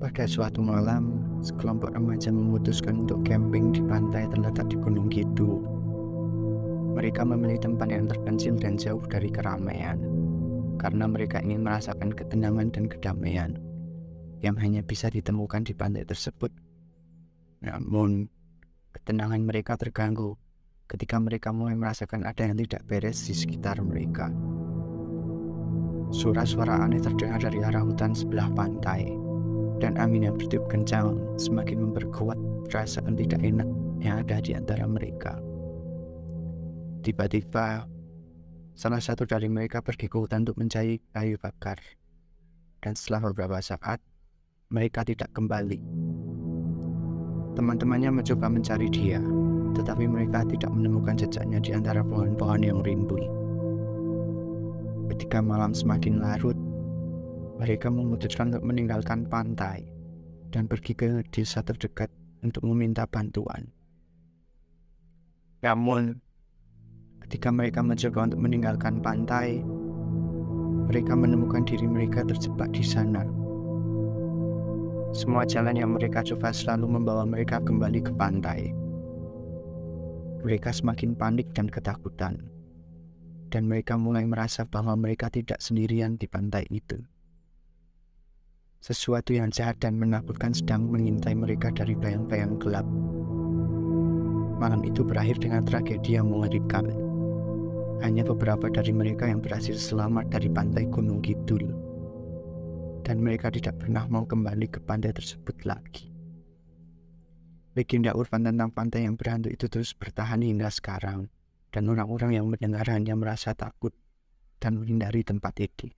Pada suatu malam, sekelompok remaja memutuskan untuk camping di pantai terletak di Gunung Kidul. Mereka memilih tempat yang terpencil dan jauh dari keramaian, karena mereka ingin merasakan ketenangan dan kedamaian yang hanya bisa ditemukan di pantai tersebut. Namun, ketenangan mereka terganggu ketika mereka mulai merasakan ada yang tidak beres di sekitar mereka. Suara-suara aneh terdengar dari arah hutan sebelah pantai, dan angin yang bertiup kencang semakin memperkuat perasaan tidak enak yang ada di antara mereka. Tiba-tiba, salah satu dari mereka pergi ke hutan untuk mencari kayu bakar, dan setelah beberapa saat, mereka tidak kembali. Teman-temannya mencoba mencari dia, tetapi mereka tidak menemukan jejaknya di antara pohon-pohon yang rimbun. Ketika malam semakin larut, mereka memutuskan untuk meninggalkan pantai dan pergi ke desa terdekat untuk meminta bantuan. Namun, ketika mereka mencoba untuk meninggalkan pantai, mereka menemukan diri mereka terjebak di sana. Semua jalan yang mereka coba selalu membawa mereka kembali ke pantai. Mereka semakin panik dan ketakutan dan mereka mulai merasa bahwa mereka tidak sendirian di pantai itu. Sesuatu yang jahat dan menakutkan sedang mengintai mereka dari bayang-bayang gelap. Malam itu berakhir dengan tragedi yang mengerikan. Hanya beberapa dari mereka yang berhasil selamat dari pantai Gunung Kidul. Dan mereka tidak pernah mau kembali ke pantai tersebut lagi. Legenda urban tentang pantai yang berhantu itu terus bertahan hingga sekarang dan orang-orang yang mendengar hanya merasa takut dan menghindari tempat itu.